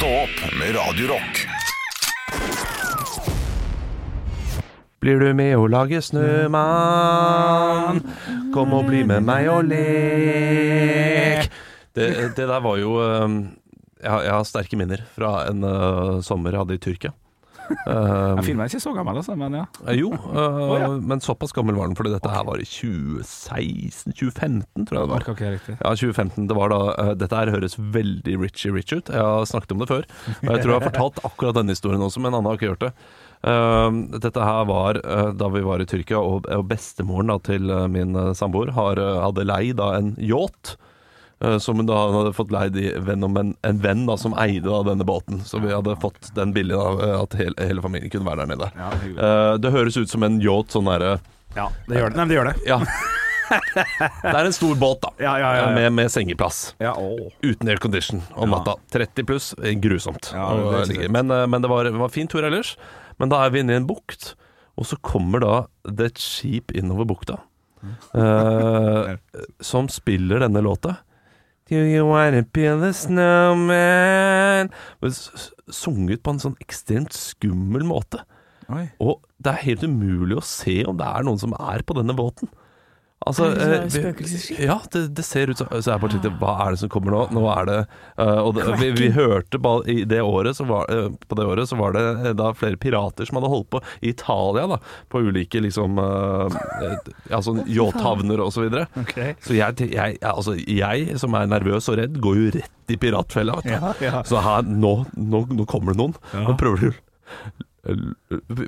Stå opp med Radio Rock. Blir du med å lage snømann? Kom og bli med meg og lek. Det, det der var jo um, jeg, har, jeg har sterke minner fra en uh, sommer jeg hadde i Tyrkia. Um, filmen er ikke så gammel, altså, men ja. eh, jo, uh, ja. men såpass gammel var den, fordi dette her var i 2016-2015, tror jeg det var. Orker ikke. Ja, 2015. Det var da uh, Dette her høres veldig Richie Rich ut. Jeg har snakket om det før. Og jeg tror jeg har fortalt akkurat denne historien også, men en annen har ikke gjort det. Uh, dette her var uh, da vi var i Tyrkia, og, og bestemoren da, til uh, min samboer har, hadde leid da en yacht. Uh, Som hun da hadde fått leid i venn om en, en venn da, som eide da, denne båten. Så vi hadde fått den billig, da, uh, at hele, hele familien kunne være der nede. Ja, hyggelig. Uh, det høres ut som en yacht, sånn derre Ja, det gjør det. Nei, det gjør det. Ja. det er en stor båt, da. Ja, ja. Med, med sengeplass. Ja. Uten aircondition om natta. 30 pluss, eh, grusomt. Det sant. men, eh, men det var, det var fin tur ellers. Men da er vi inne i en bukt, og så kommer da det et skip innover bukta. Uh, som spiller denne låta. Do you wanna build a snowman? Sunget på en sånn ekstremt skummel måte. Oi. Og det er helt umulig å se om det er noen som er på denne båten. Altså, Er det sånn eh, spøkelsesskip? Ja, det, det ser ut som Så jeg bare tenkte, hva er det som kommer nå? Nå er det uh, Og det, vi, vi hørte i det året så var, uh, På det året så var det eh, da flere pirater som hadde holdt på i Italia, da. På ulike liksom Ja, sånn yachthavner og så videre. Okay. Så jeg, jeg, altså, jeg, som er nervøs og redd, går jo rett i piratfella. vet du. Ja, ja. Så her, nå, nå, nå kommer det noen. Ja. Nå prøver du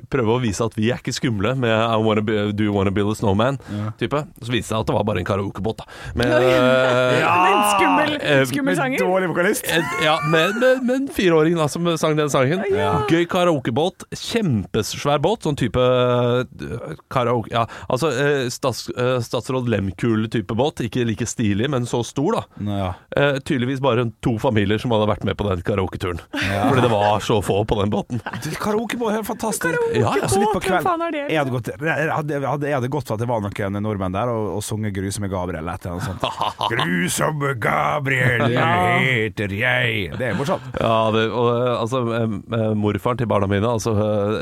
Prøve å vise at vi er ikke skumle med I wanna be, Do you wanna build a snowman? Ja. Type. Så viste det seg at det var bare en karaokebåt. Med, en Men skummel, Eh, skummel sanger. Dårlig vokalist. ja, med, med, med en fireåring da, som sang den sangen. Ja. Gøy karaokebåt. Kjempesvær båt. Sånn type eh, karaoke... Ja, altså eh, stats, eh, Statsråd Lehmkuhl-type båt. Ikke like stilig, men så stor, da. Nå, ja. Eh, tydeligvis bare to familier som hadde vært med på den karaoketuren. Fordi det var så få på den båten. Det- Er helt fantastisk. Ja, ja. Litt på Hvem kveld- faen har det? Jeg hadde, gått, jeg, hadde, jeg, hadde, gått for at det var noen nordmenn der og, og sunget 'Grusomme Gabriel' eller noe sånt. 'Grusomme Gabriel heter jeg'. Det er morsomt. Ja, det, og, eh, altså, eh, eh, morfaren til barna mine, altså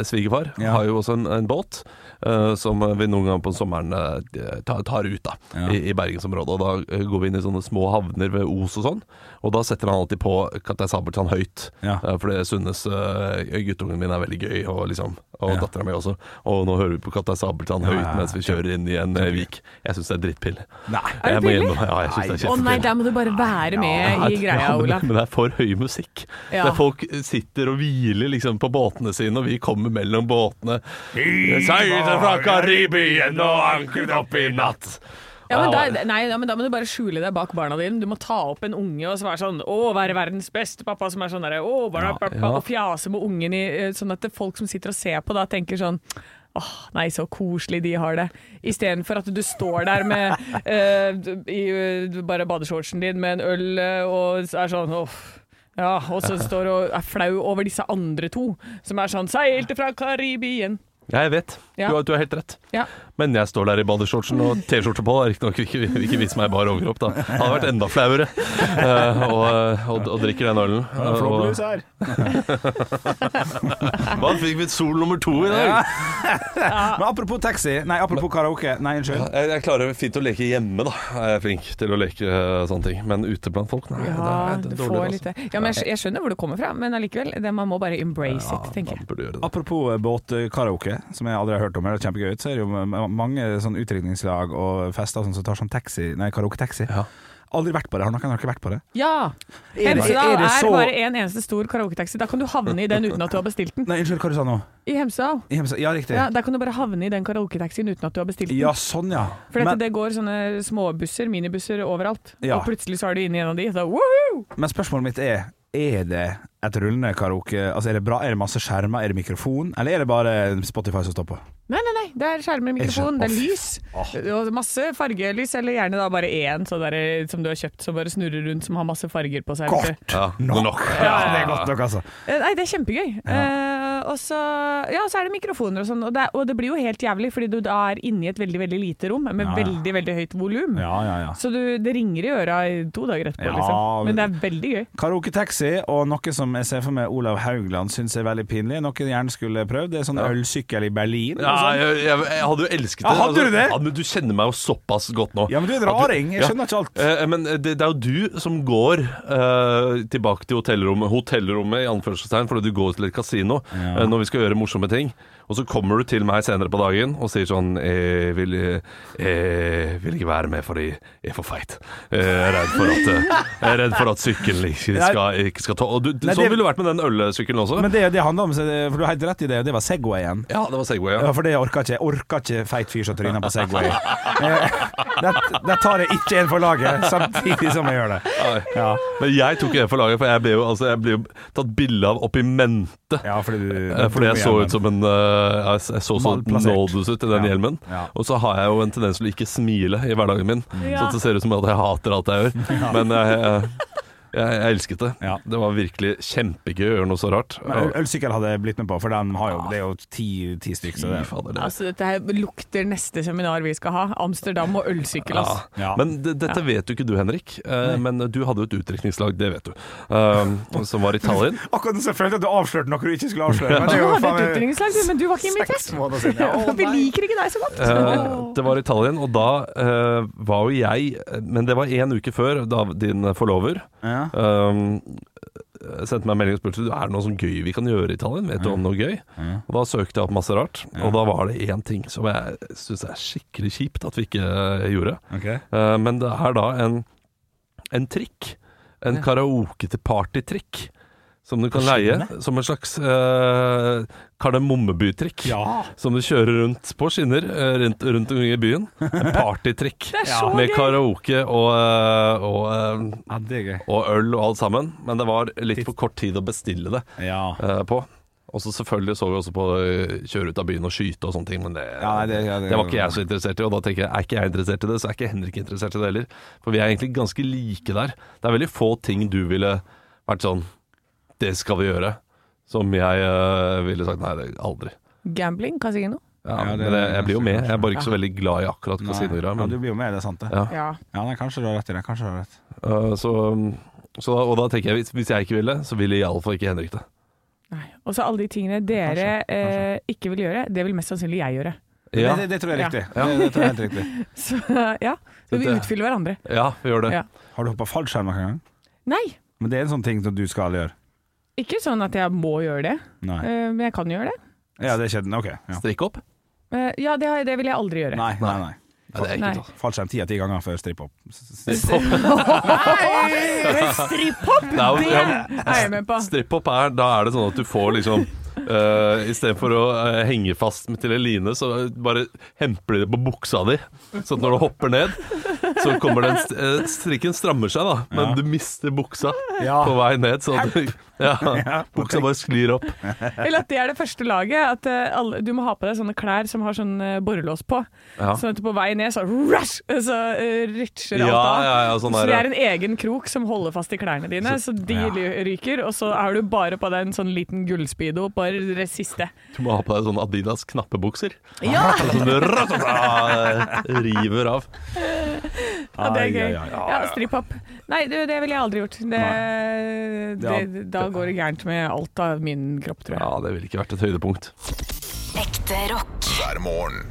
svigerfar, Ja. har jo også en, en båt. Uh, som vi noen ganger på sommeren uh, tar, tar ut da Ja. i, i bergensområdet. Og Da uh, går vi inn i sånne små havner ved Os og sånn. Og da setter han alltid på Kaptein Sabeltann høyt. Ja. For det Sunnes uh, guttungen min er veldig gøy, og, liksom, og Ja. dattera mi også. Og nå hører vi på Kaptein Sabeltann Ja, høyt ja, ja. mens vi kjører inn i en eh, vik. Jeg syns det er drittpill. Nei. Er det gjennom- Ja, jeg synes det er Å nei, der må du bare være med i greia, Ja, men, Olav. men det er for høy musikk. Ja. Der folk sitter og hviler liksom på båtene sine, og vi kommer mellom båtene. Seiler fra Karibien og ankret opp i natt. Ja, men da, nei, ja, men da må du bare skjule deg bak barna dine. Du må ta opp en unge og være sånn 'Å, være verdens beste pappa', som er sånn derre 'Å, pappa', Ja. og fjase med ungen i eh, Sånn at folk som sitter og ser på, da tenker sånn Åh, nei, så koselig de har det. Istedenfor at du står der med uh, i uh, bare badeshortsen din med en øl uh, og er sånn åh. Ja, og så står og er flau over disse andre to, som er sånn 'Seilte fra Karibien'. Ja, jeg vet. Ja. Du, har, du har helt rett. Ja. Men jeg står der i badeshortsen og T-skjorte på. Riktignok ikke, ikke vis meg bar overkropp, da. Hadde vært enda flauere. Uh, og, og, og drikker den ølen. Og, Flåmlys her. hva fikk vi sol nummer to i dag? Men apropos taxi Nei, apropos karaoke. Nei, unnskyld. Jeg, jeg klarer fint å leke hjemme, da. Jeg er flink til å leke uh, sånne ting. Men ute blant folk, nei. Ja, det er, det du er får dårlig, litt. Ja, men jeg, jeg skjønner hvor du kommer fra, men allikevel. Det, man må bare embrace it, tenker jeg. Apropos eh, båtkaraoke, som jeg aldri har hørt om, det er kjempegøy ut, så er det jo mange sånn utdrikningslag og fester sånn som tar sånn taxi, nei, karaoke-taxi. Ja. Aldri vært på det. Har noen ikke vært på det? Ja! Er det- Hemsedal er er, det så- bare en eneste stor karaoketaxi. Da kan du havne i den uten at du har bestilt den. Nei, unnskyld, hva du sa nå? I Hemsedal. I Hemsedal? Ja, riktig. Ja, der kan du bare havne i den karaoketaxien uten at du har bestilt den. Ja, sånn, ja. For dette, Men, det går sånne småbusser, minibusser overalt. Ja. Og plutselig så er du inne i en av de. Så, woohoo! men spørsmålet mitt er Er det et rullende karaoke? Altså, er det bra? Er det masse skjermer? Er det mikrofon? Eller er det bare Spotify som står på? Nei, nei, nei. Det er skjermer, mikrofon, det er lys. Og masse fargelys, eller gjerne da bare én der, som du har kjøpt som bare snurrer rundt, som har masse farger på seg. Kort! Ja, Nok. Ja, det er godt nok, altså. Eh, Nei, det er kjempegøy. Eh, og, så, ja, så er det mikrofoner og sånn, og det, og det blir jo helt jævlig, fordi du da er inni et veldig veldig lite rom med Ja, ja. veldig veldig høyt volum. Ja, ja, ja. Så du, det ringer i øra i to dager etterpå, Ja, liksom. Men det er veldig gøy. Karaoke-taxi og noe som jeg ser for meg Olav Haugland syns er veldig pinlig, noe jeg gjerne skulle prøvd, det er sånn ølsykkel i Berlin. Ja, sånn. jeg, jeg, jeg hadde jo elsket det. Ja, hadde du det? Ja, men du kjenner meg jo såpass godt nå. Ja, men du er en raring. Jeg Ja. skjønner ikke alt. Eh, men det, det er jo du som går eh, tilbake til hotellrommet, hotellrommet i anførselstegn, fordi du går til et kasino Ja. Eh, når vi skal gjøre morsomme ting. Og så kommer du til meg senere på dagen og sier sånn Jeg vil, jeg vil ikke være med fordi jeg er for feit. Jeg er redd for at, eh, jeg er redd for at sykkelen ikke skal, ikke skal ta Og du, Nei, Sånn ville det vært med den ølsykkelen også. Men det det handler om, for du har helt rett i det, og det var Segwayen. ja, det var Segway. Ja, for det orka ikke. Orker ikke feit fyr som tryner på Segway. Da tar jeg ikke en for laget, samtidig som jeg gjør det. Ja, Men jeg tok en for laget, for jeg ble jo, altså, jeg ble jo tatt bilde av oppi mente. ja fordi du Eh, Fordi jeg så ut som en uh, Jeg jeg så så nådeløs ut i den Ja. hjelmen. Ja. Og så har jeg jo en tendens til å ikke smile i hverdagen min. Ja. Så det ser ut som at jeg hater alt jeg gjør. Men jeg, jeg, jeg, jeg elsket det. Ja. Det var virkelig kjempegøy å gjøre noe så rart. Men Ølsykkel hadde jeg blitt med på, for den har jo, det er jo ti, ti stykker. Det, fader, det- Altså, dette her lukter neste seminar vi skal ha. Amsterdam og ølsykkel, Ja. altså. Ja. Men det, dette vet jo ikke du, Henrik. Uh, men du hadde jo et utdrikningslag, det vet du. uh, som var i Tallinn. Akkurat så følte jeg at du avslørte noe du ikke skulle avsløre. Men det Du hadde faen et utdrikningslag, du, men du var ikke invitert. seks siden. Ja, Vi liker ikke deg så godt. Uh, det var i Tallinn, og da eh, var jo jeg Men det var én uke før da din forlover Ja. Um, sendte meg en melding og spurte Er det noe sånn gøy vi kan gjøre i Italien. Vet du om noe gøy? Og Da søkte jeg opp masse rart, og da var det én ting som jeg syns er skikkelig kjipt at vi ikke gjorde. Okay. Uh, men det er da en, en trikk. En karaoke til partytrikk. Som du kan leie som en slags uh, kardemommebytrikk. Ja. Som du kjører rundt på skinner eh, rundt, rundt omkring i byen. En partytrikk. Med gøy! karaoke og, eh, og eh, ja, det er gøy. og øl og alt sammen. Men det var litt for kort tid å bestille det Ja. eh, på. Og så selvfølgelig så vi også på å kjøre ut av byen og skyte og sånne ting, men det, Ja, det- ja, det- det var ikke jeg så interessert i. Og da tenker jeg, er ikke jeg interessert i det, så er ikke Henrik interessert i det heller. For vi er egentlig ganske like der. Det er veldig få ting du ville vært sånn Det skal vi gjøre. Som jeg uh, ville sagt nei, det aldri. Gambling, kasino. Ja, Ja, det- men jeg, jeg blir jo med. Jeg er bare ikke så veldig glad i akkurat kasinogreier. Ja, du blir jo med, det er sant det. ja. Ja. Ja, nei, kanskje du har rett i det. Kanskje du har rett. Uh, så, så, og da tenker jeg, hvis, hvis jeg ikke ville, så ville iallfall ikke Henrik det. Nei. Og så alle de tingene dere Kanskje, kanskje. Eh, ikke vil gjøre, det vil mest sannsynlig jeg gjøre. Ja, Det, det, det tror jeg er Ja. riktig. Det, det tror jeg er helt riktig. Så ja, så vi utfyller hverandre. ja vi gjør det. Ja. Har du hoppa fallskjerm noen gang? Nei, Men det er en sånn ting som du skal gjøre? Ikke sånn at jeg må gjøre det, Nei. eh, men jeg kan gjøre det. Ja, det skjedde. Ok. Ja. Strikk opp? Eh, Ja, det, har- det vil jeg aldri gjøre. Nei, nei, nei. Nei, det er Nei. ekkelt. altså. Fallskjerm ti av ti ganger før stripp-opp. Stripp-hopp, Det er jo- det ja, er jeg med på. Stripp-opp er Da er det sånn at du får liksom uh, Istedenfor å eh, henge fast med til en line, så bare hemper de det på buksa di. Så at når du hopper ned, så kommer den st eh, strikken strammer seg, da. Men Ja. du mister buksa Ja. på vei ned. Så at du, ja, buksa bare sklir opp. Eller at det er det første laget. At eh, alle, du må ha på deg sånne klær som har sånn eh, borrelås på. Ja. Sånn at på vei ned så, rush, så uh, rytsjer alt Ja, av. ja, ja, sånn så det er en egen krok som holder fast i klærne dine, så, de Ja. ryker. Og så har du bare på deg en sånn liten gullspeedo på det siste. Du må ha på deg sånne Adidas knappebukser. Ja! Som du river av. Ja, det er gøy. Ja, stripp-hopp. Nei, det, det ville jeg aldri gjort. Det, det, da går det gærent med alt av min kropp, tror jeg. Ja, det ville ikke vært et høydepunkt. Ekte rock. hver morgen.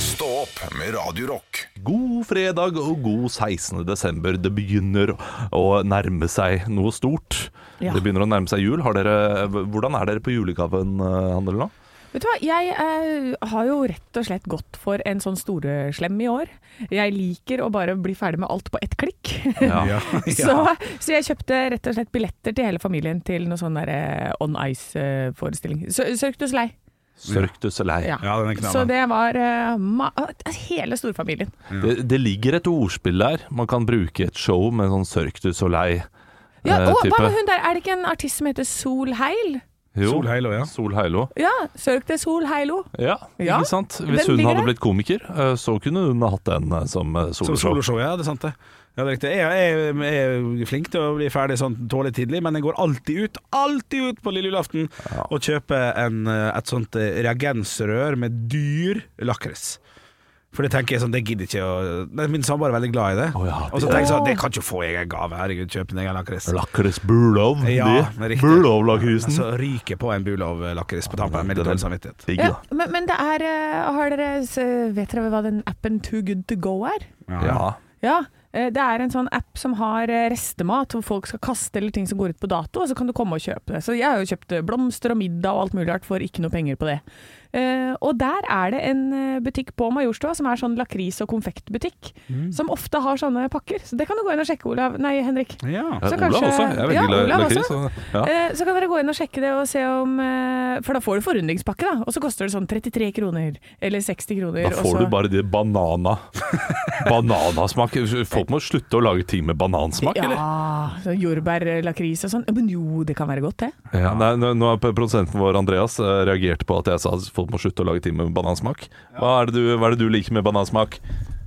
Stå opp med Radio Rock. God fredag og god 16. desember. Det begynner å nærme seg noe stort. Ja. Det begynner å nærme seg jul. Har dere, hvordan er dere på julegaven-handelen nå? Vet du hva, jeg eh, har jo rett og slett gått for en sånn storeslem i år. Jeg liker å bare bli ferdig med alt på ett klikk. Ja. Ja, så, så jeg kjøpte rett og slett billetter til hele familien til noe sånn der eh, On Ice-forestilling. Cirque du Soleil. Cirque du Soleil. Ja. Ja, den er knall. Så det var eh, ma hele storfamilien. Det, det ligger et ordspill der. Man kan bruke et show med sånn Cirque du Ja, Soleil-type. og hva med hun der, er det ikke en artist som heter Sol Heil? Jo, Sol Heilo, ja. Solheilo. Ja, søk til Solheilo. Ja, Ja, ikke sant? Hvis den hun hadde blitt komiker, eh, så kunne hun ha hatt den eh, som soloshow. Som soloshow. ja. Det er sant, det. Ja, det er. Jeg, jeg, jeg er flink til å bli ferdig sånn tålelig tidlig, men jeg går alltid ut alltid ut på lille julaften og kjøper en, eh, et sånt eh, reagensrør med dyr lakris. For det tenker jeg sånn, det gidder ikke å Nei, Min samboer er veldig glad i det. Oh, ja, og så tenker jeg sånn, det kan ikke få jeg en gave. Herregud, kjøp din egen lakris. Lakris Bulov. Ja, det. Bulov-lakrisen. Så ryker på en Bulov-lakris på tampen med litt dårlig samvittighet. Ja, men, men det er eh, Har dere Vet dere hva den appen Too Good To Go er? Ja. Ja, eh, det er en sånn app som har eh, restemat, hvor folk skal kaste eller ting som går ut på dato, og så kan du komme og kjøpe det. Så jeg har jo kjøpt eh, blomster og middag og alt mulig rart for ikke noe penger på det. Eh, og der er det en eh, butikk på Majorstua som er sånn lakris- og konfektbutikk, som ofte har sånne pakker. Så det kan du gå inn og sjekke, Olav. Nei, Henrik. Ja. Ja, Så Olav kanskje- også. Jeg er veldig glad i lakris. Ja. Eh, Så kan dere gå inn og sjekke det og se om uh, For da får du forundringspakke, da. Og så koster det sånn 33 kroner. Eller 60 kroner. Da får du bare de banana Bananasmak. Folk må slutte å lage ting med banansmak, eller? Ja, så jordbærlakris og sånn. Men jo, det kan være godt, det. Ja, nei, nå har produsenten vår Andreas reagert på at jeg sa folk må slutte å lage ting med banansmak. Hva er det du, hva er det du liker med banansmak?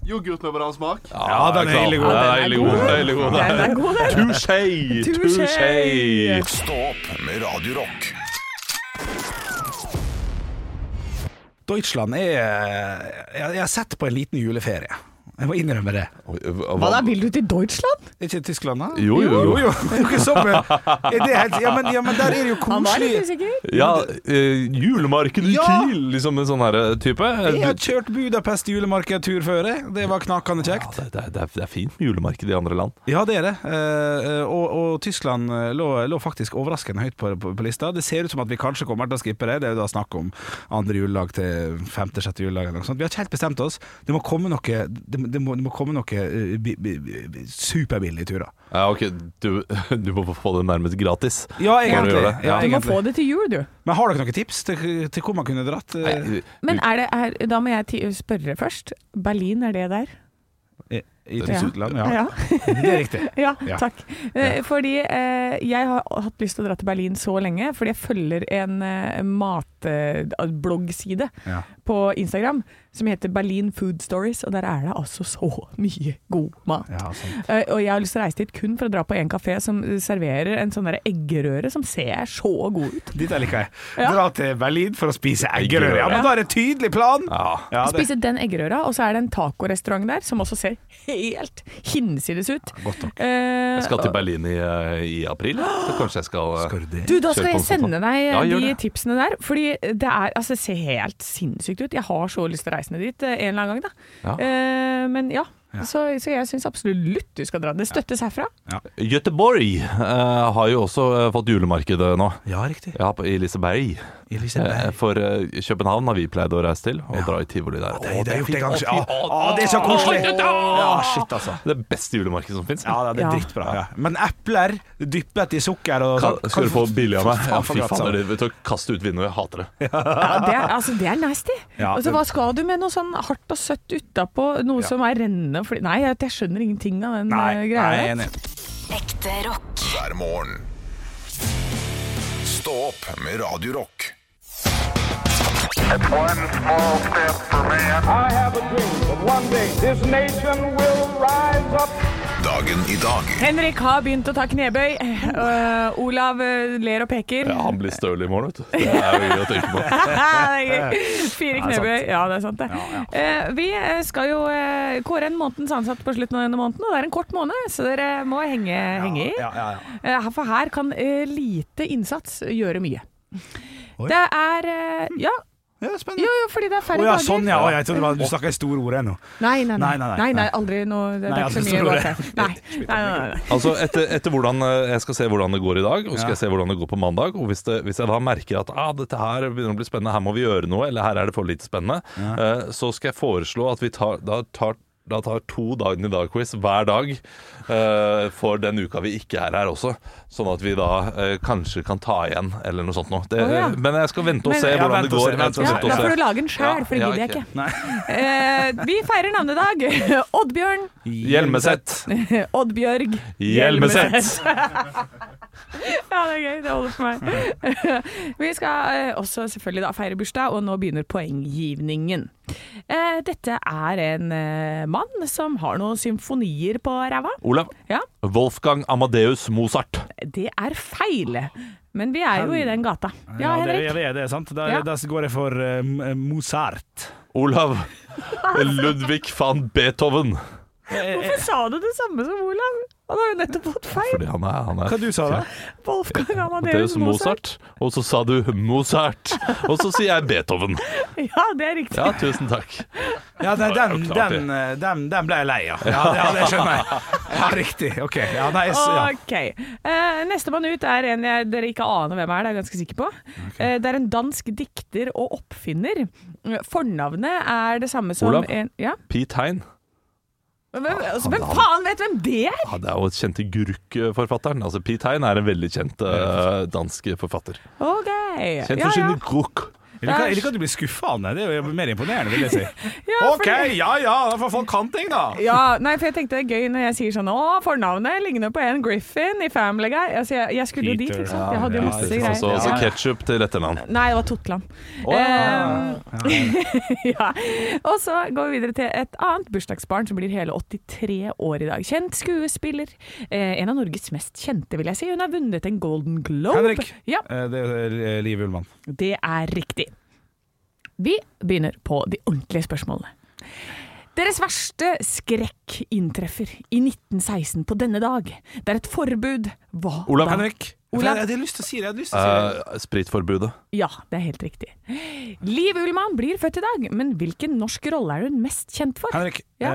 Yoghurt med banansmak. Ja, den er ille god. Ja, den er ille god. god. Den er god. Den god, den. Touché! Touché. Stopp med radiorock. Deutschland er jeg, jeg har sett på en liten juleferie. Jeg må innrømme det. Hva da, vil du til Deutschland? Er ikke Tyskland, da? Jo, jo, jo. jo. Det er jo ikke sånn er det helt, ja, men, ja, men der er det jo Han var litt koselig. usikker. Ja, eh, julemarked i Ja! Kiel, liksom en sånn her type. Jeg har kjørt Budapest julemarkedtur før, jeg. Det var knakende kjekt. det, det, det, er, det er fint med julemarked i andre land. Ja, det er det. Eh, og, og Tyskland eh, lå, lå faktisk overraskende høyt på, på, på lista. Det ser ut som at vi kanskje kommer til å skippe det. Det er jo da snakk om andre julelag til femte-sjette julelag Eller noe sånt. Vi har ikke helt bestemt oss. Det må komme noe, det, det må, det må komme noe eh, bi, bi, bi, superbillige turer. Ja, ok, du, du må få det nærmest gratis. Ja, egentlig. du. Ja, Du må egentlig. få det til jul, du. Men har dere noen tips til, til hvor man kunne dratt? eh, Nei, Men er det, er, da må jeg spørre først. Berlin, er det der? I. Tyskland? Ja. Ja, Det er riktig. ja, Ja. takk. Eh, Fordi eh, jeg har hatt lyst til å dra til Berlin så lenge, fordi jeg følger en eh, matbloggside Ja. på Instagram som heter Berlin Food Stories, og der er det altså så mye god mat. Ja. Eh, og jeg har lyst til å reise dit kun for å dra på en kafé som serverer en sånn eggerøre som ser så god ut. Dette liker jeg. Ja. Dra til Berlin for å spise eggerøre. Ja, men da er det tydelig plan! Ja. Ja, det. Spise den eggerøra, og så er det en tacorestaurant der som også ser helt hinsides ut. Godt nok. Eh, Jeg skal til Berlin i, eh, i april, så kanskje jeg skal, eh, Skal du? Du, da skal jeg sende deg Ja, de tipsene der. Fordi det er, altså, det ser helt sinnssykt ut. Jeg har så lyst til å reise ned dit eh, en eller annen gang, da. Ja. Eh, men ja, Ja. Så, så jeg syns absolutt du skal dra. Det støttes herfra. Göteborg eh, har jo også eh, fått julemarked eh, nå. Ja, riktig. Ja, på, i Liseberg. Eh, for eh, København har vi pleid å reise til, og dra i tivoli der. Det, Å, det det, Ja, fy- å, å, det er så koselig! Ja, shit, altså. Det beste julemarkedet som fins. Ja, det er Ja. drittbra. Ja. Men epler dyppet i sukker og Kan, skal du få billig av meg? Ja, fy altså. vet du, Kast ut vinduet, jeg hater det. Ja, det, er, altså, det er nasty. Ja, altså, hva skal du med noe sånn hardt og søtt utapå? Noe Ja. som er rennende? Fordi, nei, jeg, jeg skjønner ingenting av den Nei, greia. nei, jeg er enig. Ekte rock. hver morgen. Stå opp med Radio Rock. One small step for man. I have a dream that one day this nation will. Dagen i dag Henrik har begynt å ta knebøy. Uh, Olav eh, ler og peker. Ja, han blir støl i morgen, vet du. Det er jo gøy å tenke på. Fire knebøy. Ja, det er sant, det. Uh, vi skal jo kåre en månedens ansatt på slutten av denne måneden, og det er en kort måned, så dere må henge, henge i. Ja, ja, ja. For her kan lite innsats gjøre mye. Oi. Det er Ja, Ja, spennende. jo, jo, fordi det er færre oh, ja, dager. sånn ja. Jeg trodde var, du snakka i store ord ennå. Nei, nei, nei. Nei, nei, nei. aldri noe Det, det er ikke så mye råd til. ord. Nei, nei, nei. Altså etter, etter hvordan eh, Jeg skal se hvordan det går i dag, og skal Ja. jeg se hvordan det går på mandag. Og hvis, det, hvis jeg da merker at ah, dette her begynner å bli spennende, her må vi gjøre noe, eller her er det for lite spennende, eh, så skal jeg foreslå at vi tar, da tar da tar to Dagen i dag-quiz hver dag uh, for den uka vi ikke er her også. Sånn at vi da uh, kanskje kan ta igjen, eller noe sånt noe. Det, oh, ja. Men jeg skal vente og Men- se Ja, hvordan det går. se, vent Ja, da får du lage den sjæl, Ja, for det gidder jeg ikke. Eh, vi feirer navnedag. Oddbjørn. Hjelmeset. Oddbjørg. Hjelmeset. Ja, det er gøy. Det holder for meg. Vi skal eh, også selvfølgelig da feire bursdag, og nå begynner poenggivningen. Eh, dette er en eh, mann som har noen symfonier på ræva. Olav. Ja, Wolfgang Amadeus Mozart. det er feil. Men vi er jo i den gata. Ja, det, Henrik? det, det er sant. Da, Ja. da går jeg for uh, Mozart. Olav. Ludvig van Beethoven. Hvorfor sa du det samme som Olav? Han har jo nettopp fått feil. Fordi han er, han er Hva du sa da? Wolfgang Amadeus Mozart. Mozart. Og så sa du Mozart. Og så sier jeg Beethoven. Ja, det er riktig. Ja, tusen takk. Ja, den, den, den, eh, den, den ble jeg lei av. Ja, ja, det skjønner jeg. Ja, riktig. OK. Ja, nei, så, ja. Ok. Uh, Nestemann ut er en jeg, dere ikke aner hvem er, det er jeg ganske sikker på. Uh, det er en dansk dikter og oppfinner. Fornavnet er det samme som Olav? en Ja? Pete Hein. Hvem, altså, hvem han- faen vet hvem det er?! Ja, det er jo kjente Gurk-forfatteren. Altså, Pete Hein er en veldig kjent uh, dansk forfatter. OK. Kjent Ja, for sine ja. Gurk. Jeg liker, jeg liker at du blir skuffa, Anne. Det er jo mer imponerende, vil jeg si. Ja, OK, fordi- ja ja, da får folk kan ting, da. Ja, nei, for jeg tenkte det er gøy når jeg sier sånn Å, fornavnet ligner på en Griffin i Family Guy. Altså, jeg, jeg skulle jo dit, liksom ikke sant. Jeg hadde jo masse det er greier. Altså, altså ketsjup til etternavn. Nei, det var Totland. Oh, ja, ja. Og så går vi videre til et annet bursdagsbarn som blir hele 83 år i dag. Kjent skuespiller. Eh, en av Norges mest kjente, vil jeg si. Hun har vunnet en Golden Globe. Henrik. Ja, Eh, Det er Liv Ullmann. det er riktig. Vi begynner på de ordentlige spørsmålene. Deres verste skrekk inntreffer i 1916 på denne dag. Det er et forbud. Hva Olav da? Henrik. Olav. Jeg hadde lyst til å si det. Jeg lyst til å si det. Uh, spritforbudet. Ja, det er helt riktig. Liv Ullmann blir født i dag, men hvilken norsk rolle er hun mest kjent for? Henrik. Ja.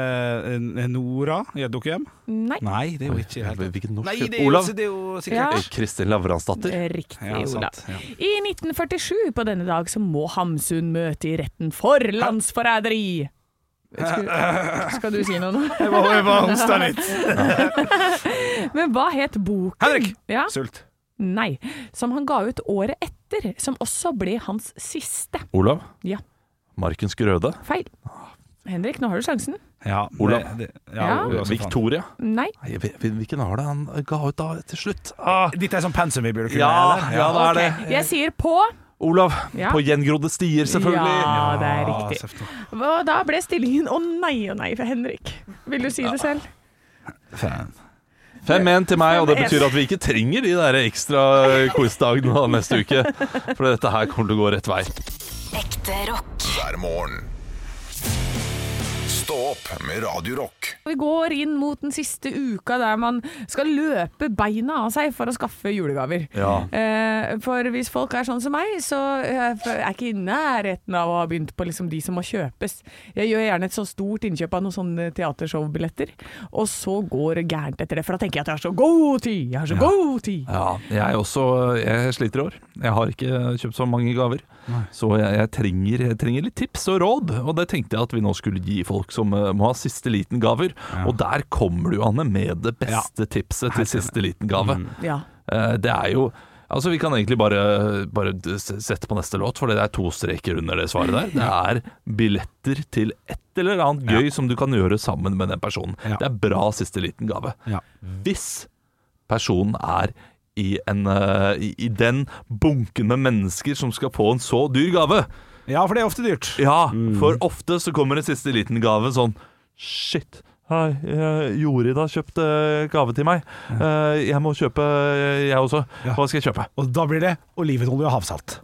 eh, Nora i et dukkehjem? Nei. Nei, det er jo ikke helt Hvilken norsk Nei, det er jo, Olav. det er jo Ja. sikkert ja. Kristin Lavransdatter. Riktig, Ja, Olav. ja. I 1947 på denne dag så må Hamsun møte i retten for landsforræderi. Skal, skal du si noe nå? Jeg var, hosta litt. Men hva het boken? Henrik! Ja? Sult. Nei. Som han ga ut året etter, som også ble hans siste. Olav. Ja. Markens Grøde. Feil. Henrik, nå har du sjansen. Ja, Olav. Det, det, Ja. ja, Olav. Victoria. Nei. Nei, Hvilken var det han ga ut da til slutt? Ah, Dette er sånn pensum vi burde kunne Ja, ja, det er det. Jeg sier på. Olav. Ja. På gjengrodde stier, selvfølgelig. Ja, det er riktig. Og da ble stillingen å nei og nei for Henrik. Vil du si det selv? Fan. 5-1 til meg, og det betyr at vi ikke trenger de der ekstra quizdagene neste uke. For dette her kommer til å gå rett vei. Ekte rock. hver morgen. Stå opp med Radio Rock. Vi går inn mot den siste uka der man skal løpe beina av seg for å skaffe julegaver. Ja. Eh, for hvis folk er sånn som meg, så eh, er jeg ikke i nærheten av å ha begynt på liksom de som må kjøpes. Jeg gjør gjerne et så stort innkjøp av noen sånne teatershowbilletter, og så går det gærent etter det. For da tenker jeg at jeg har så god tid! Jeg har så god tid! Ja, jeg også jeg sliter i år. Jeg har ikke kjøpt så mange gaver. Så jeg, jeg, trenger, jeg trenger litt tips og råd, og det tenkte jeg at vi nå skulle gi folk som eh, må ha siste liten gaver. Og der kommer du, Anne, med det beste tipset til siste liten gave. Ja. Eh, Det er jo Altså Vi kan egentlig bare, bare sette på neste låt, for det er to streker under det svaret der. Det er billetter til et eller annet gøy som du kan gjøre sammen med den personen. Ja. Det er bra siste liten gave. Ja. Hvis personen er i, en, eh, i, i den bunken med mennesker som skal få en så dyr gave. Ja, for det er ofte dyrt. Ja, for ofte så kommer en siste liten gave sånn Shit. Hei, eh, Jorid har kjøpt eh, gave til meg. Eh, jeg må kjøpe, jeg også. Hva skal jeg kjøpe? Og da blir det olivenolje og havsalt.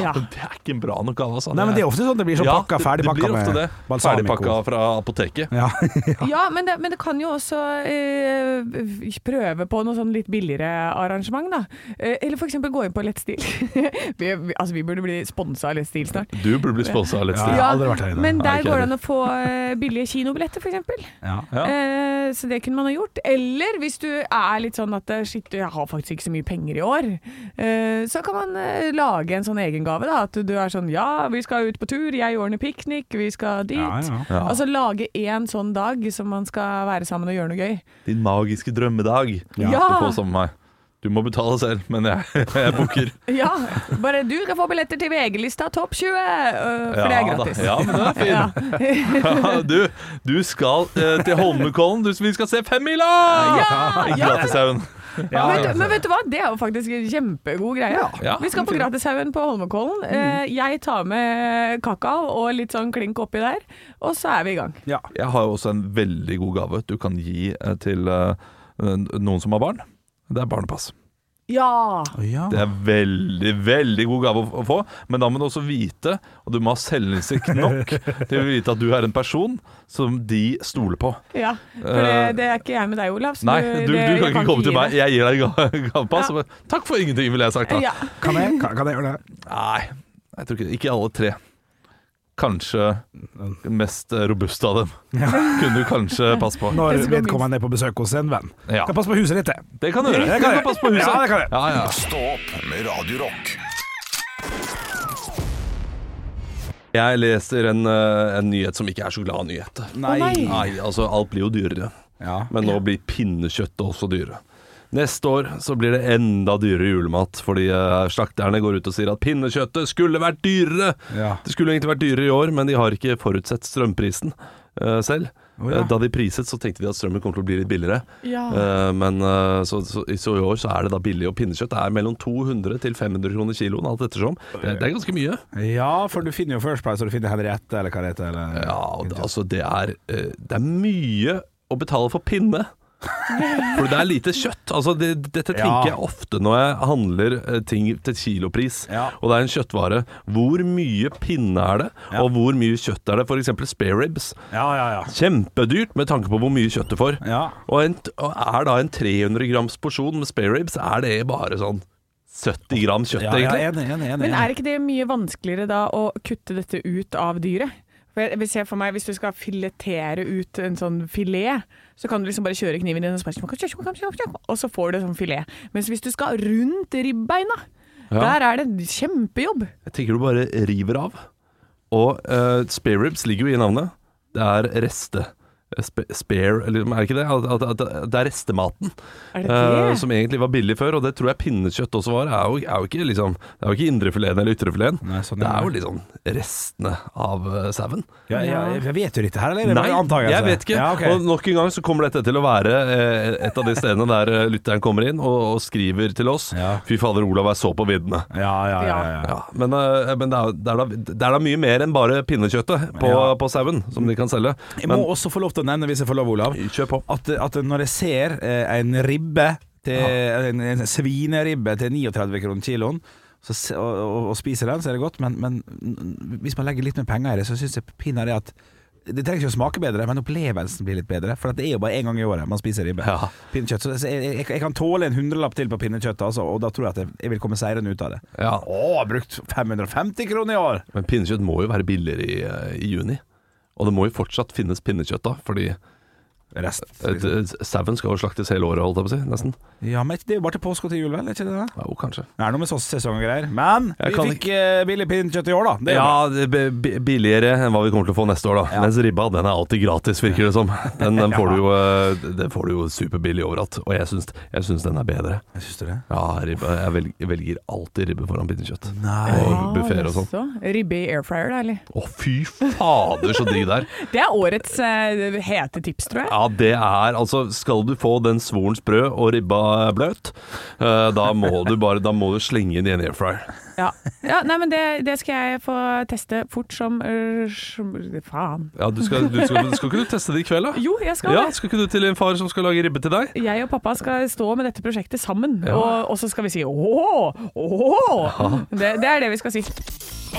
Ja. Det er ikke en bra nok gave, altså. Nei, men det er ofte sånn det blir sånn Ja, pakka, ja, ferdig det pakka med det. balsamico. Ferdigpakka fra apoteket. Ja. Ja, men det, men det kan jo også eh, prøve på noe sånn litt billigere arrangement, da. Eh, eller for eksempel gå inn på Let's Stil. vi, vi, altså, vi burde bli sponsa av Let's Stil snart. Du burde bli sponsa av Let's Ja, aldri vært her inne. Men der går det an å få eh, billige kinobilletter, for eksempel. Ja. Ja. Eh, så det kunne man ha gjort. Eller hvis du er litt sånn at eh, shit, jeg har faktisk ikke så mye penger i år, eh, så kan man eh, lage en sånn egengave. da, At du er sånn ja, vi skal ut på tur, jeg ordner piknik, vi skal dit. Ja, ja. Ja. Altså lage en sånn dag som man skal være sammen og gjøre noe gøy. Din magiske drømmedag. Ja. Du får sammen med meg. Du må betale selv, men jeg, jeg booker. Ja, bare du kan få billetter til VG-lista Topp 20, for for det er gratis. da. Ja, men den er fin. Ja. du, du skal eh, til Holmenkollen. Vi skal se Femmila! Ja, ja. Gratishaugen. Men, vet du, men vet du hva, det er jo faktisk en kjempegod greie. Ja. Vi skal på Gratishaugen på Holmenkollen. Mm. Eh, Jeg tar med kakao og litt sånn klink oppi der, og så er vi i gang. Ja. Jeg har jo også en veldig god gave du kan gi eh, til eh, noen som har barn. Det er barnepass. Ja! ja. Det er veldig, veldig god gave å få, men da må du også vite, og du må ha selvinnsikt nok til å vite at du er en person som de stoler på. ja. For det, det er ikke jeg med deg, Olav. Nei, du, du det- kan jeg ikke komme til meg. Jeg gir deg ga- gavepass. Ja. Takk for ingenting, ville jeg sagt da. Ja. Kan, jeg, kan, kan jeg gjøre det? Nei, jeg tror ikke Ikke alle tre. Kanskje den mest robuste av dem. Kunne du kanskje passe på. Når vedkommende er på besøk hos en venn. Ja. Kan passe på huset ditt, det. Det kan du gjøre. Kan passe på huset. Ja, det kan jeg. Ja, ja. Stå opp med radiorock. Jeg leser en, eh, en nyhet som ikke er så glad nyhet. Nei. Nei, altså alt blir jo dyrere. Ja. Men nå blir pinnekjøttet også dyrere. Neste år så blir det enda dyrere julemat, fordi eh, slakterne går ut og sier at pinnekjøttet skulle vært dyrere. Ja. Det skulle egentlig vært dyrere i år, men de har ikke forutsett strømprisen uh, selv. Oh, ja. Eh, Da de priset, så tenkte de at strømmen kommer til å bli litt billigere. Ja. Uh, men uh, så, så, så i år så er det da billig, og pinnekjøtt er mellom 200 til 500 kroner kiloen, alt ettersom. Det, det er ganske mye. ja, for du finner jo First Price, og du finner Henriette, eller hva det heter. Eller, Ja, og det, altså det er, uh, det er mye å betale for pinne. For det er lite kjøtt. Altså det, dette tenker Ja. jeg ofte når jeg handler eh, ting til kilopris, Ja. og det er en kjøttvare. Hvor mye pinne er det, Ja. og hvor mye kjøtt er det? F.eks. spare ribs. ja, ja. ja. Kjempedyrt med tanke på hvor mye kjøtt du får. ja. Og, en, og er da en 300 grams porsjon med spare ribs, er det bare sånn 70 gram kjøtt, Ja, ja, egentlig? Men er ikke det mye vanskeligere da å kutte dette ut av dyret? For jeg se for meg, Hvis du skal filetere ut en sånn filet, så kan du liksom bare kjøre kniven din, og så får du sånn filet. Mens hvis du skal rundt ribbeina, Ja. der er det en kjempejobb. Jeg tenker du bare river av. Og uh, spareribs ligger jo i navnet. Det er reste. Sp spare, eller er det ikke det? At, at, at det er restematen. Er det det? Uh, som egentlig var billig før, og det tror jeg pinnekjøtt også var. Er jo, er jo ikke liksom Det er jo ikke indrefileten eller ytrefileten. Sånn det er er jo liksom restene av uh, sauen. Ja, ja, jeg vet jo dette her, eller? er Nei, antagelse? jeg vet ikke. Ja, okay. Og nok en gang så kommer dette til å være uh, et av de stedene der eh, lytteren kommer inn og, og skriver til oss. Ja. Fy fader, Olav er så på viddene. ja, ja, ja, ja. Ja, men, uh, men det, er, det, er da, det er da mye mer enn bare pinnekjøttet på, Ja. på sauen som de kan selge. Jeg må Men også få lov til å nevne, hvis jeg får lov, Olav, at, at når jeg ser eh, en ribbe til, en, en svineribbe til 39 kroner kiloen så, og, og, og spiser den, så er det godt, men, men hvis man legger litt mer penger i det, så syns jeg pinadø at det trenger ikke å smake bedre, men opplevelsen blir litt bedre. For det er jo bare én gang i året man spiser ribbe. Ja. Pinnekjøtt. Så jeg, jeg, jeg kan tåle en hundrelapp til på pinnekjøtt, altså, og da tror jeg at jeg, jeg vil komme seirende ut av det. Ja. Å, brukt 550 kroner i år! Men pinnekjøtt må jo være billigere i, eh, i juni. Og det må jo fortsatt finnes pinnekjøtt da, fordi Rest. eh, sauen skal jo slaktes hele året, holdt jeg på å si. Nesten. Ja, men det er jo bare til påske og til jul, vel? Er ikke det det? Jo, kanskje. Det er noe med sånn sesong og greier. Men Jeg vi fikk ikke... billig pinnekjøtt i år, da. Det. Ja, det er billigere enn hva vi kommer til å få neste år, da. Ja. Mens ribba, den er alltid gratis, virker det som. Den, den, får, du jo, eh, den får du jo superbillig overalt. Og jeg syns, jeg syns den er bedre. Jeg syns du det? Ja, ribba, Jeg velger, velger alltid ribbe foran pinnekjøtt. Nei. Og buffeer og sånn. Ribbe i air fryer, da, eller? Å, fy fader, så digg det er. Det er årets uh, hete tips, tror jeg. Ja, det er altså Skal du få den svoren sprø og ribba bløt, eh, da må du bare Da må du slenge inn i en air fryer. Ja, ja nei, men det, det skal jeg få teste fort som, uh, Faen. Ja, du skal, du skal, skal ikke du teste det i kveld, da? Jo, jeg skal Ja, det. Skal ikke du til en far som skal lage ribbe til deg? Jeg og pappa skal stå med dette prosjektet sammen, Ja. og, og så skal vi si ååå. Ja. Det, det er det vi skal si.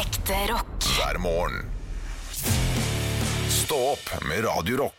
Ekte rock. hver morgen. Stå opp med Radio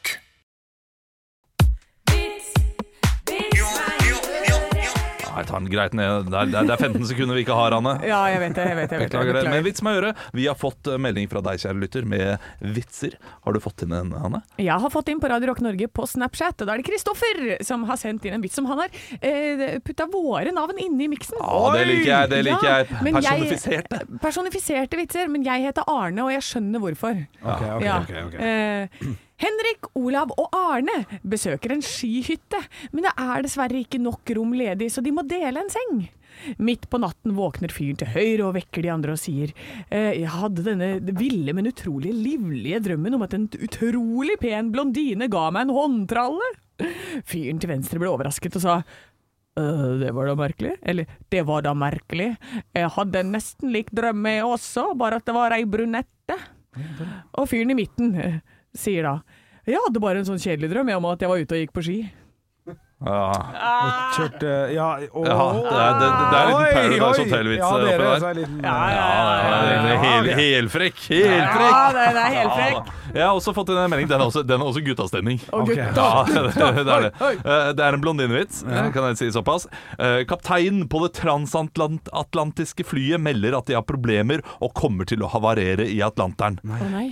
jeg tar den greit ned. Det er, det er- det er 15 sekunder vi ikke har, Anne. Ja, jeg vet det. jeg vet det, jeg vet det, det. Men vits meg øre. Vi har fått eh, melding fra deg, kjære lytter, med vitser. Har du fått inn en, Anne? Jeg har fått inn på Radio Rock Norge på Snapchat, og da er det Kristoffer som har sendt inn en vits som han har eh, putta våre navn inne i miksen. Ja, det liker jeg. Det liker Ja, jeg. Personifiserte. Personifiserte. Personifiserte vitser, men jeg heter Arne, og jeg skjønner hvorfor. Ok, ok, Ja. ok, ok. Eh, Henrik, Olav og Arne besøker en skihytte, men det er dessverre ikke nok rom ledig, så de må dele en seng. Midt på natten våkner fyren til høyre og vekker de andre og sier eh, Jeg hadde denne ville, men utrolig livlige drømmen om at en utrolig pen blondine ga meg en håndtralle. Fyren til venstre ble overrasket og sa «Øh, det var da merkelig. Eller, det var da merkelig. Jeg hadde en nesten lik drøm jeg også, bare at det var ei brunette. Og fyren i midten eh, sier da Jeg hadde bare en sånn kjedelig drøm om at jeg var ute og gikk på ski. Ja. Kjørte Ja, å, Ja, det er- det- det er en liten Paradise. Hotel-vits Ja, det oppi er der. er liten- Ja, ja, Ja, det hel, helfrekk. Helfrekk. Ja, det, det er helt frekk. Jeg har også fått en melding. Den er også, den er også guttastemning. Okay. Ja, det, det er det. Eh, Det er en blondinevits, kan jeg si såpass. Eh, Kapteinen på det transatlantiske flyet melder at de har problemer og kommer til å havarere i Atlanteren.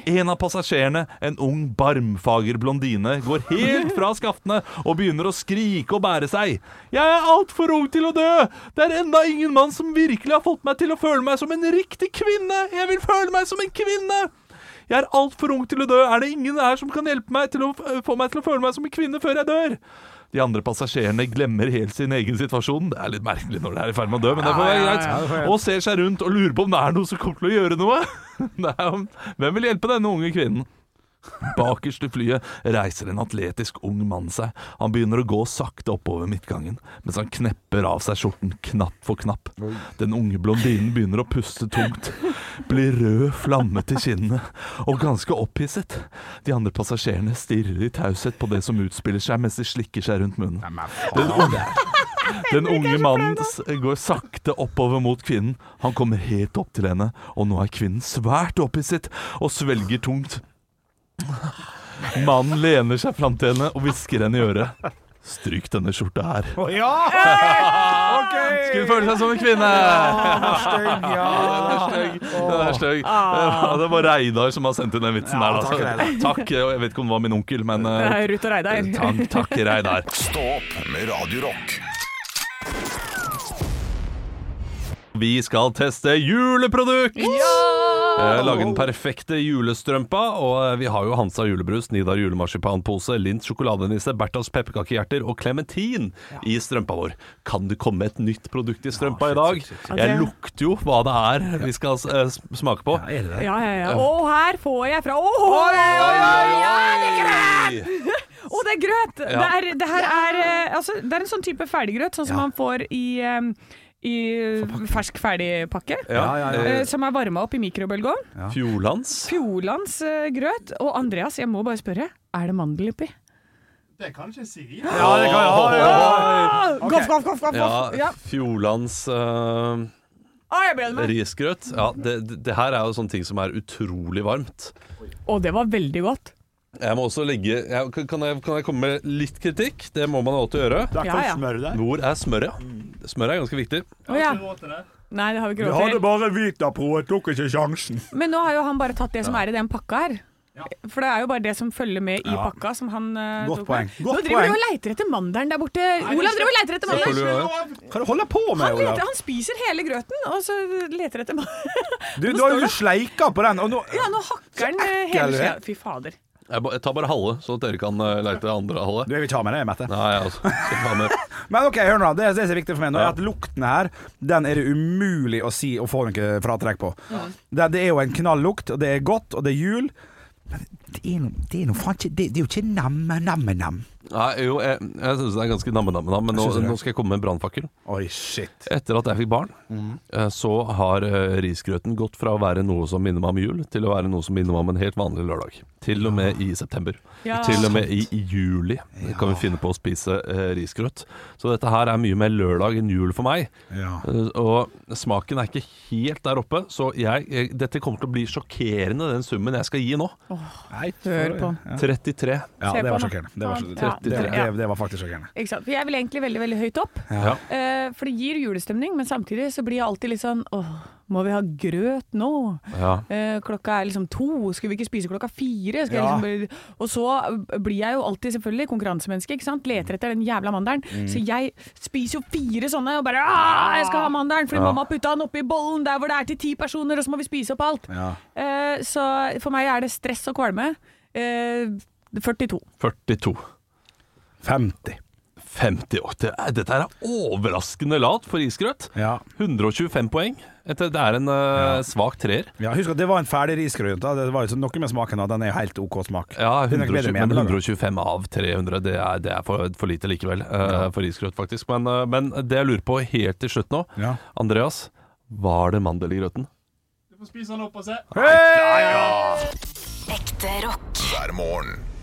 En av passasjerene, en ung, barmfager blondine, går helt fra skaftene og begynner å skrike å bære seg. Jeg er altfor ung til å dø! Det er enda ingen mann som virkelig har fått meg til å føle meg som en riktig kvinne! Jeg vil føle meg som en kvinne! Jeg er altfor ung til å dø. Er det ingen her som kan hjelpe meg til å få meg til å føle meg som en kvinne før jeg dør? De andre passasjerene glemmer helt sin egen situasjon. Det er litt merkelig når de er i ferd med å dø, men det får være det greit. Og ser seg rundt og lurer på om det er noe som kommer til å gjøre noe. Det hvem vil hjelpe denne unge kvinnen? Bakerst i flyet reiser en atletisk ung mann seg. Han begynner å gå sakte oppover midtgangen, mens han knepper av seg skjorten knapp for knapp. Den unge blondinen begynner å puste tungt, blir rød flamme til kinnene og ganske opphisset. De andre passasjerene stirrer i taushet på det som utspiller seg, mens de slikker seg rundt munnen. Den unge, den unge mannen går sakte oppover mot kvinnen. Han kommer helt opp til henne, og nå er kvinnen svært opphisset og svelger tungt. Mannen lener seg fram til henne og hvisker henne i øret. Stryk denne skjorta her. Oh, ja! Okay! Skulle føle seg som en kvinne! Ja. Den er stygg. Den er stygg. Ja, Det var Reidar som har sendt inn den vitsen Ja, der. takk, Altså. Reidar. Takk. Jeg vet ikke om det var min onkel, men Det eh, Ruth og Reidar. takk, takk Reidar. Stå opp med Radiorock. Vi skal teste juleprodukt! Eh, Lage den perfekte julestrømpa. Og eh, vi har jo Hansa julebrus, Nidar julemarsipanpose, Lint sjokoladenisse, Berthas pepperkakehjerter og klementin i strømpa vår. Kan det komme et nytt produkt i strømpa i dag? Jeg lukter jo hva det er vi skal eh, smake på. Er det det? Ja, ja, ja. Og her får jeg fra Åh, oi, det er grøt! Å, det er grøt! Ja. Det, er, det her er eh, Altså, det er en sånn type ferdiggrøt, sånn som man får i eh, i fersk ferdigpakke. Ja, Ja, ja, eh, Som er varma opp i mikrobølgeovn. Fjordlands. Fjordlands eh, grøt. Og Andreas, jeg må bare spørre, er det mandel oppi? Det kan ikke si. Ja, det kan jeg. Ja. Goff, goff, goff, goff, Ja, Fjordlands med. risgrøt. Ja, det, det, her er jo sånne ting som er utrolig varmt. Og det var veldig godt. Jeg må også legge jeg, kan, jeg, kan jeg komme med litt kritikk? Det må man alltid gjøre. Er Ja, ja. Hvor er smøret? Smør er ganske viktig. Å ja. Ikke råd til det. Nei, det har vi ikke Vi råd hadde til. bare Vitapro, jeg tok ikke sjansen. Men nå har jo han bare tatt det som er i den pakka her. For det er jo bare det som følger med i Ja. pakka, som han eh, Godt tok poeng. med. Godt Nå driver poeng. du og leiter etter mandelen der borte. Olav driver og leter etter mandelen. Hva gjør det. Du holder på med, Han, Olav? han spiser hele grøten, og så leter etter mandelen. Du, du har jo sleika på den, og nå Ja, nå hakker han eh, ekkel, hele du er. skjea. Fy fader. Jeg, ba- jeg tar bare halve, så dere kan uh, leite andre halve. Du, jeg vil ikke ha med det, Mette. Nei, altså, skal ta med. Men ok, hør nå. Det, det som er viktig for meg nå, Ja. er at lukten her, den er det umulig å si og få noe fratrekk på. Det, det er jo en knalllukt, og det er godt, og det er jul. Men det er noe, det er noe faen ikke Det, det er jo ikke namme-namme-nam. Nei, jo, jeg, jeg syns det er ganske namme-namme-nam, men nå, nå skal jeg komme med en brannfakkel. Etter at jeg fikk barn, mm. så har eh, risgrøten gått fra å være noe som minner meg om jul, til å være noe som minner meg om en helt vanlig lørdag. Til og med i september. Ja. Til og med i, i juli kan vi finne på å spise eh, risgrøt. Så dette her er mye mer lørdag enn jul for meg. Ja. Eh, og smaken er ikke helt der oppe, så jeg, jeg, dette kommer til å bli sjokkerende, den summen jeg skal gi nå. Nei, Hør på. 33. ja det var sjokkerende. Det var, Ja, det, det, ja. det, det var faktisk sjokkerende. For jeg vil egentlig veldig, veldig høyt opp. Ja. uh, for det gir julestemning, men samtidig så blir jeg alltid litt sånn Åh, må vi ha grøt nå? Ja. Uh, klokka er liksom to, skulle vi ikke spise klokka fire? Liksom. Og så blir jeg jo alltid selvfølgelig konkurransemenneske, ikke sant? Leter etter den jævla mandelen. Mm. Så jeg spiser jo fire sånne og bare «Ah, jeg skal ha mandelen! Fordi mamma putta den oppi bollen der hvor det er til ti personer, og så må vi spise opp alt. Ja. Eh, så for meg er det stress og kvalme. Eh, 42. 42. 50. 50 år. Er, dette er overraskende lavt for risgrøt. Ja. 125 poeng. Det er en uh, svak treer. Ja, husk at det var en ferdig risgrøt. da. Det var jo sånn noe med smaken, og den er helt OK smak. Ja, Den er 120, med men 125 av 300, det er, det er for, for lite likevel. eh, For risgrøt, faktisk. Men, uh, men det jeg lurer på helt til slutt nå, Ja. Andreas. Var det mandel i grøten? Du får spise den opp og se. Ekte rock. hver morgen.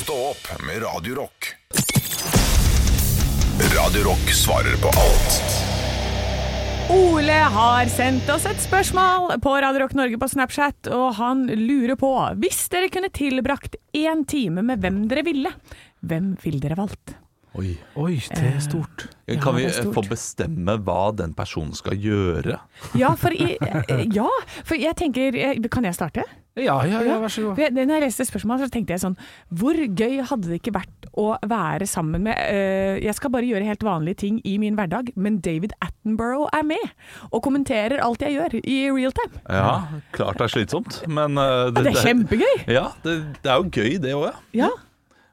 Stå opp med Radio Rock. Radio Rock svarer på alt Ole har sendt oss et spørsmål på Radio Rock Norge på Snapchat, og han lurer på Hvis dere kunne tilbrakt én time med hvem dere ville, hvem ville dere valgt? Oi. Oi, det er stort. Ja, kan vi det få bestemme hva den personen skal gjøre? Ja, for, i, eh, ja, for jeg tenker eh, Kan jeg starte? Ja, ja, ja, vær så god. Jeg- Når jeg leste spørsmålet, så tenkte jeg sånn Hvor gøy hadde det ikke vært å være sammen med uh, Jeg skal bare gjøre helt vanlige ting i min hverdag, men David Attenborough er med og kommenterer alt jeg gjør i real time. Ja, klart det er slitsomt, men eh, Det er kjempegøy! Ja, det, det er jo gøy det òg, ja. Ja.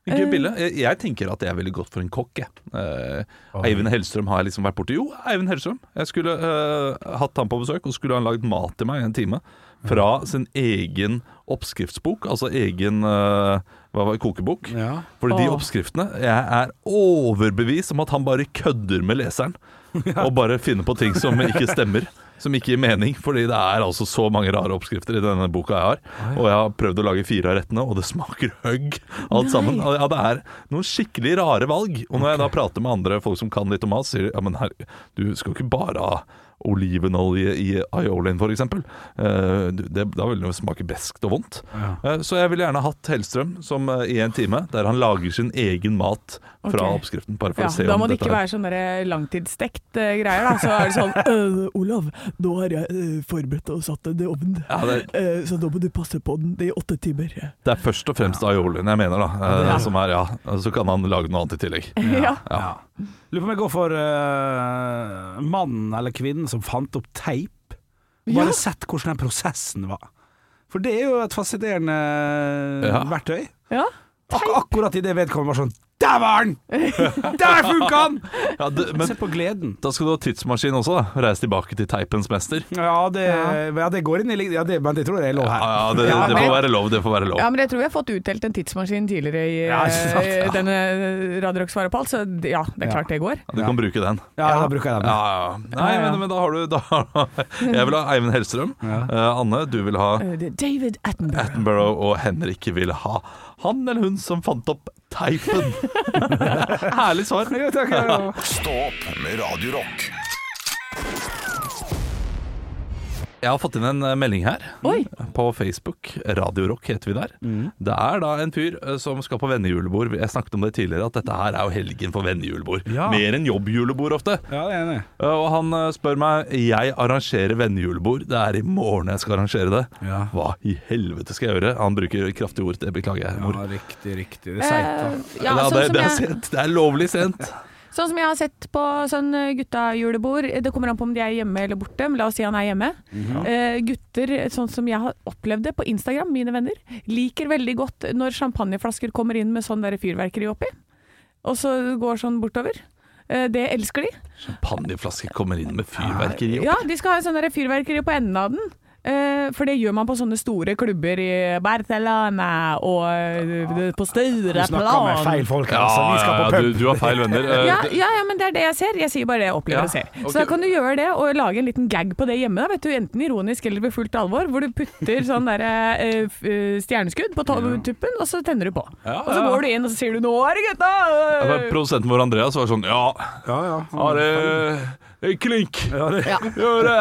Gøy Eh. bilde. Jeg, jeg tenker at jeg er veldig godt for en kokk. Eh, Eivind Hellstrøm har jeg liksom vært borti. Jo, Eivind Hellstrøm. Jeg skulle eh, hatt han på besøk, og skulle han lagd mat til meg i en time. Fra sin egen oppskriftsbok, altså egen eh, hva var det, kokebok. Ja. Fordi de oppskriftene Jeg er overbevist om at han bare kødder med leseren. Og bare finner på ting som ikke stemmer. Som ikke gir mening, fordi det er altså så mange rare oppskrifter i denne boka jeg har. Og jeg har prøvd å lage fire av rettene, og det smaker høgg alt sammen. Ja, det er noen skikkelig rare valg. Og når jeg da prater med andre folk som kan litt om mat, sier de ja, men her, du skal jo ikke bare ha olivenolje i aiolien, f.eks. Uh, det, da vil det smake beskt og vondt. Eh, så jeg ville gjerne hatt Hellstrøm som eh, i en time, der han lager sin egen mat fra okay. oppskriften. Bare for Ja, å se da må det ikke er- være sånn langtidsstekt eh, greier, da. Så er det sånn «Øh, Olav, nå har jeg forberedt og satt den i ovnen. ja, det, Eh, så nå må du passe på den i åtte timer. det er først og fremst aiolien jeg mener, da. eh, Ja. Som er, ja, Så kan han lage noe annet i tillegg. Ja. Lurer på om jeg går for uh, mannen eller kvinnen som fant opp teip. Bare Ja. sett hvordan den prosessen var. For det er jo et fascinerende Ja. verktøy. ja. Ak akkurat idet vedkommende var sånn Der var den! Der funka den! Ja, det, men Se på gleden. da skal du ha tidsmaskin også, da. Reise tilbake til teipens mester. Ja, det, ja. det går inn i ja, det, Men det tror jeg er lov her. ja, det, Ja, det men- får være lov. Det får være lov. Ja, men jeg tror vi har fått utdelt en tidsmaskin tidligere i Ja, sant? eh, denne Radio Rock svarer på alt, så ja, det er Ja. klart det går. Ja, du kan bruke den. Ja, da bruker jeg den. Ja, ja. Nei. Men, men da har du da, Jeg vil ha Eivind Hellstrøm. Uh, Anne, du vil ha Eh, David Attenborough. Attenborough. Og Henrik vil ha han eller hun som fant opp teipen. Herlig svar. Ja. Stå opp med Radio Rock. Jeg har fått inn en eh, melding her Oi. på Facebook. Radio Rock heter vi der. Det er da en fyr eh, som skal på vennejulebord. Jeg snakket om det tidligere, at dette her er jo helgen for vennejulebord. Ja. Mer enn jobbjulebord ofte. ja, det er enig. Eh, Og han spør meg Jeg arrangerer vennejulebord. Det er i morgen jeg skal arrangere det. Ja. Hva i helvete skal jeg gjøre? Han bruker kraftige ord. Det beklager jeg, mor. Ja, riktig, riktig. Det er seigt, da. Eh, ja, Ja, sånn, det, det er sent. Det er lovlig sent. sånn som jeg har sett på sånn eh, gutta-julebord. Det kommer an på om de er hjemme eller borte, men la oss si han er hjemme. Eh, gutter, sånn som jeg har opplevd det på Instagram, mine venner, liker veldig godt når champagneflasker kommer inn med sånn der fyrverkeri oppi, og så går sånn bortover. Eh, det elsker de. Champagneflasker kommer inn med fyrverkeri. oppi? Ja, de skal ha sånn fyrverkeri på enden av den. Eh, for det gjør man på sånne store klubber i Barcelona og eh, plan. Du snakker med feil folk, Ja, altså. Vi skal ja, på ja, pub. du, du har feil venner. Eh, Ja, ja, ja, men det er det jeg ser. Jeg sier bare det jeg opplever Ja, og ser. ok. Så da kan du gjøre det og lage en liten gag på det hjemme. Da, vet du, Enten ironisk eller ved fullt alvor, hvor du putter sånn der, uh, stjerneskudd på to- tuppen, og så tenner du på. Ja, Og så går du inn og så sier du 'nå er det gutta'! Ja, Produsenten vår Andreas var sånn Ja, Ja, ja. Har, klink. Ja, det, Ja. Gjør det.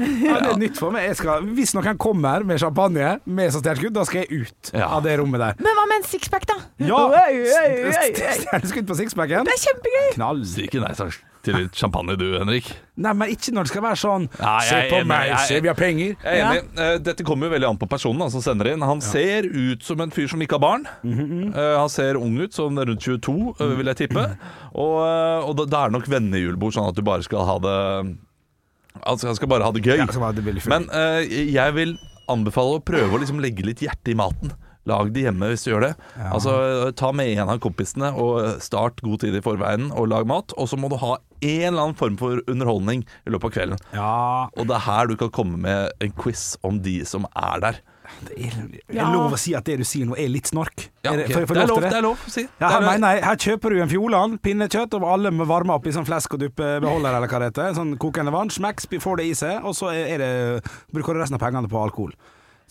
ja, det er nytt for meg. Jeg skal, hvis noen kommer med champagne med så stjerneskudd, da skal jeg ut Ja. av det rommet der. Men hva med en sixpack, da? Ja! Stjerneskudd på sixpacken. Det er kjempegøy! Knall. Syke nei takk til litt champagne du, Henrik. Nei, men ikke når det skal være sånn Nei, Se på enig, meg, jeg se, vi har penger. Jeg er enig. Ja. Dette kommer jo veldig an på personen som sender inn. Han ser ut som en fyr som ikke har barn. Eh, Han ser ung ut, som rundt 22, eh, vil jeg tippe. Og, eh, og da, da er det nok vennejulebord, sånn at du bare skal ha det Altså, han skal bare ha det gøy. Ja, det Men eh, jeg vil anbefale å prøve å liksom legge litt hjerte i maten. Lag det hjemme hvis du gjør det. Altså, Ta med en av kompisene og start god tid i forveien og lag mat. Og så må du ha en eller annen form for underholdning i løpet av kvelden. Ja, Og det er her du kan komme med en quiz om de som er der. det er, er Ja. lov å si at det du sier nå er litt snork? Ja, Er det, for får det, er lov det? det er lov å si. Ja, Det her, er- mener her kjøper du en Fjordland, pinnekjøtt, og alle må varme opp i sånn flesk og duppe beholder, eller hva det heter. Sånn kokende vann, smekk, får det i seg, og så er det, bruker du resten av pengene på alkohol.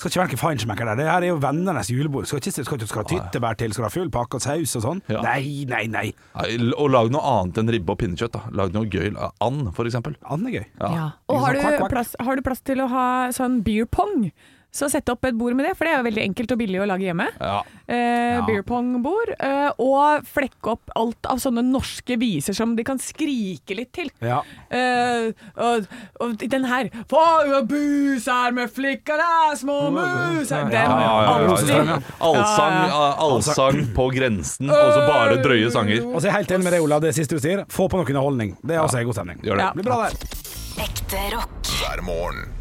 Skal ikke være noen feinschmecker der. Det her er jo vennenes julebord. Skal ikke skal, ikke- skal ha tyttebær til, skal ha full pakke og saus og sånn. Ja. Nei, nei, nei. Nei, Og lag noe annet enn ribbe og pinnekjøtt. da Lag noe gøy. And, for eksempel. And er gøy. Ja. Og har Sånn du, plass, har du plass til å ha sånn beer pong? Så sett opp et bord med det, for det er jo veldig enkelt og billig å lage hjemme. Ja. Eh, Ja. Beer pong-bord. Eh, og flekke opp alt av sånne norske viser som de kan skrike litt til. Ja. Eh, og, og den her Få bus her med flikkerne, små mus her Den Ja, ja, ja, ja. alltid. Allsang, allsang på grensen, og så bare drøye sanger. Og så er jeg helt enig med deg, Olav, det siste du sier. Få på noe underholdning. Det er også en god stemning. Gjør det. Ja. Det blir bra, det. Ekte rock. hver morgen.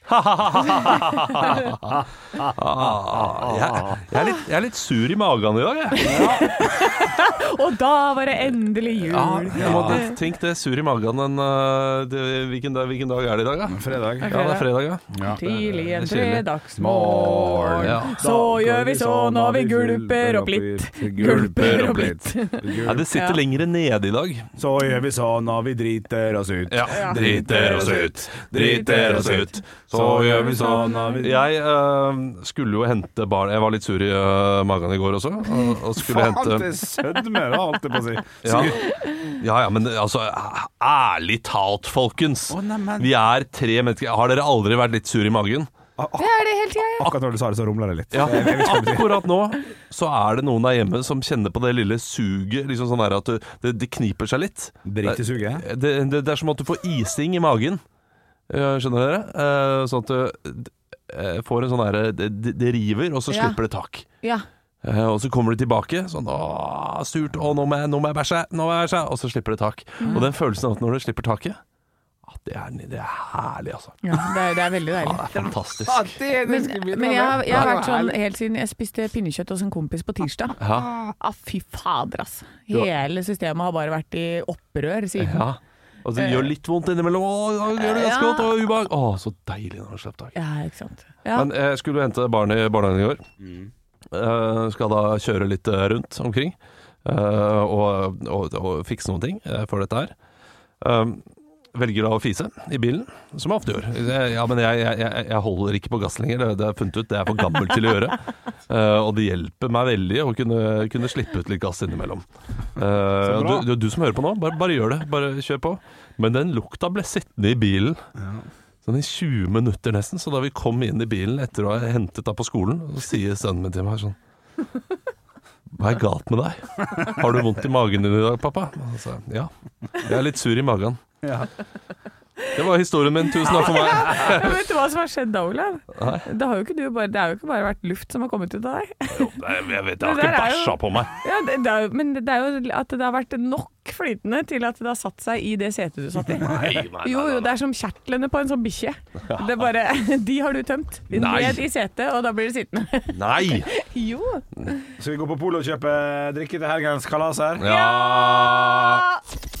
Jeg, jeg, er litt, jeg er litt sur i magen i dag, jeg. Og da var det endelig jul. Ja, jeg måtte tenke det sur i magen en, uh, det, hvilken, dag, hvilken dag er det i dag, da? Fredag. Ja, det er fredag, ja. Ja. Tidlig en fredagsmorgen, Ja. så gjør vi så når vi gulper opp litt. Gulper opp litt. Nei, det sitter Ja. lenger nede i dag. Så gjør vi sånn når vi driter oss ut. Ja. Driter oss ut, driter oss ut, så gjør vi sånn. Jeg uh, skulle jo hente barn Jeg var litt sur i uh, magen i går også. Og, og skulle Faen, hente det sødme, da, holdt jeg på å si. ja. ja ja, men altså Ærlig talt, folkens. Å, neimen. Vi er tre mennesker. Har dere aldri vært litt sur i magen? Det er det hele tida. Akkurat når du sa det, så rumla det litt. Ja, akkurat nå så er det noen der hjemme som kjenner på det lille suget. Liksom sånn der at det, det, det kniper seg litt. Dritesuget? Det, det, det er som at du får ising i magen. Eh, Skjønner dere? Eh, Sånn at du eh, får en sånn derre det, river, og så Ja. slipper det tak. Ja. Eh, Og så kommer du tilbake. Sånn åh, surt. Å, nå må jeg, nå må jeg bæsje. Nå må jeg bæsje. Og så slipper det tak. Mm. Og den følelsen av at når du slipper taket ah, det, er, det er herlig, altså. ja det, er, det er veldig Ja, deilig. det er fantastisk. Men, men jeg, har- jeg har vært sånn helt siden jeg spiste pinnekjøtt hos en kompis på tirsdag. Ja. Ah, fy fader, ass. Hele systemet har bare vært i opprør siden. ja. Og det gjør litt vondt innimellom. Å, det gjør det ganske Ja. godt. Og ubehag. Å, så deilig når det slipper tak. Ja, ikke sant. Ja. Men jeg skulle hente barnet i barnehagen i går. Eh, skal da kjøre litt eh, rundt omkring uh, og, og, og fikse noen ting eh, for dette her. Um, velger da å fise i bilen, som jeg ofte gjør. Ja, men jeg, jeg, jeg- holder ikke på gass lenger, det, har jeg funnet ut. Det er for gammel til å gjøre. Uh, og det hjelper meg veldig å kunne, kunne slippe ut litt gass innimellom. Uh, du, du, som hører på nå, bare, bare gjør det. Bare kjør på. Men den lukta ble sittende i bilen. Sånn i 20 minutter nesten. Så da vi kom inn i bilen etter å ha hentet deg på skolen, så sier sønnen min til meg sånn Hva er galt med deg? Har du vondt i magen din i dag, pappa? Og så sa jeg, ja. Jeg er litt sur i magen. Ja. Det var historien min. Tusen takk for meg. Men vet du hva som har skjedd da, Olav? Det har jo ikke du bare, det har jo ikke bare vært luft som har kommet ut av deg. Jo, Jeg vet, jeg Det har ikke er bæsja på meg. Ja, det, det er jo, men det er jo at det har vært nok flytende til at det har satt seg i det setet du satt i. Nei, nei, nei, Jo, jo, det er som kjertlene på en sånn bikkje. Det er bare, De har du tømt. Ned i setet, og da blir det sittende. Nei! Jo. Skal vi gå på polet og kjøpe drikke til helgens kalas her? Ja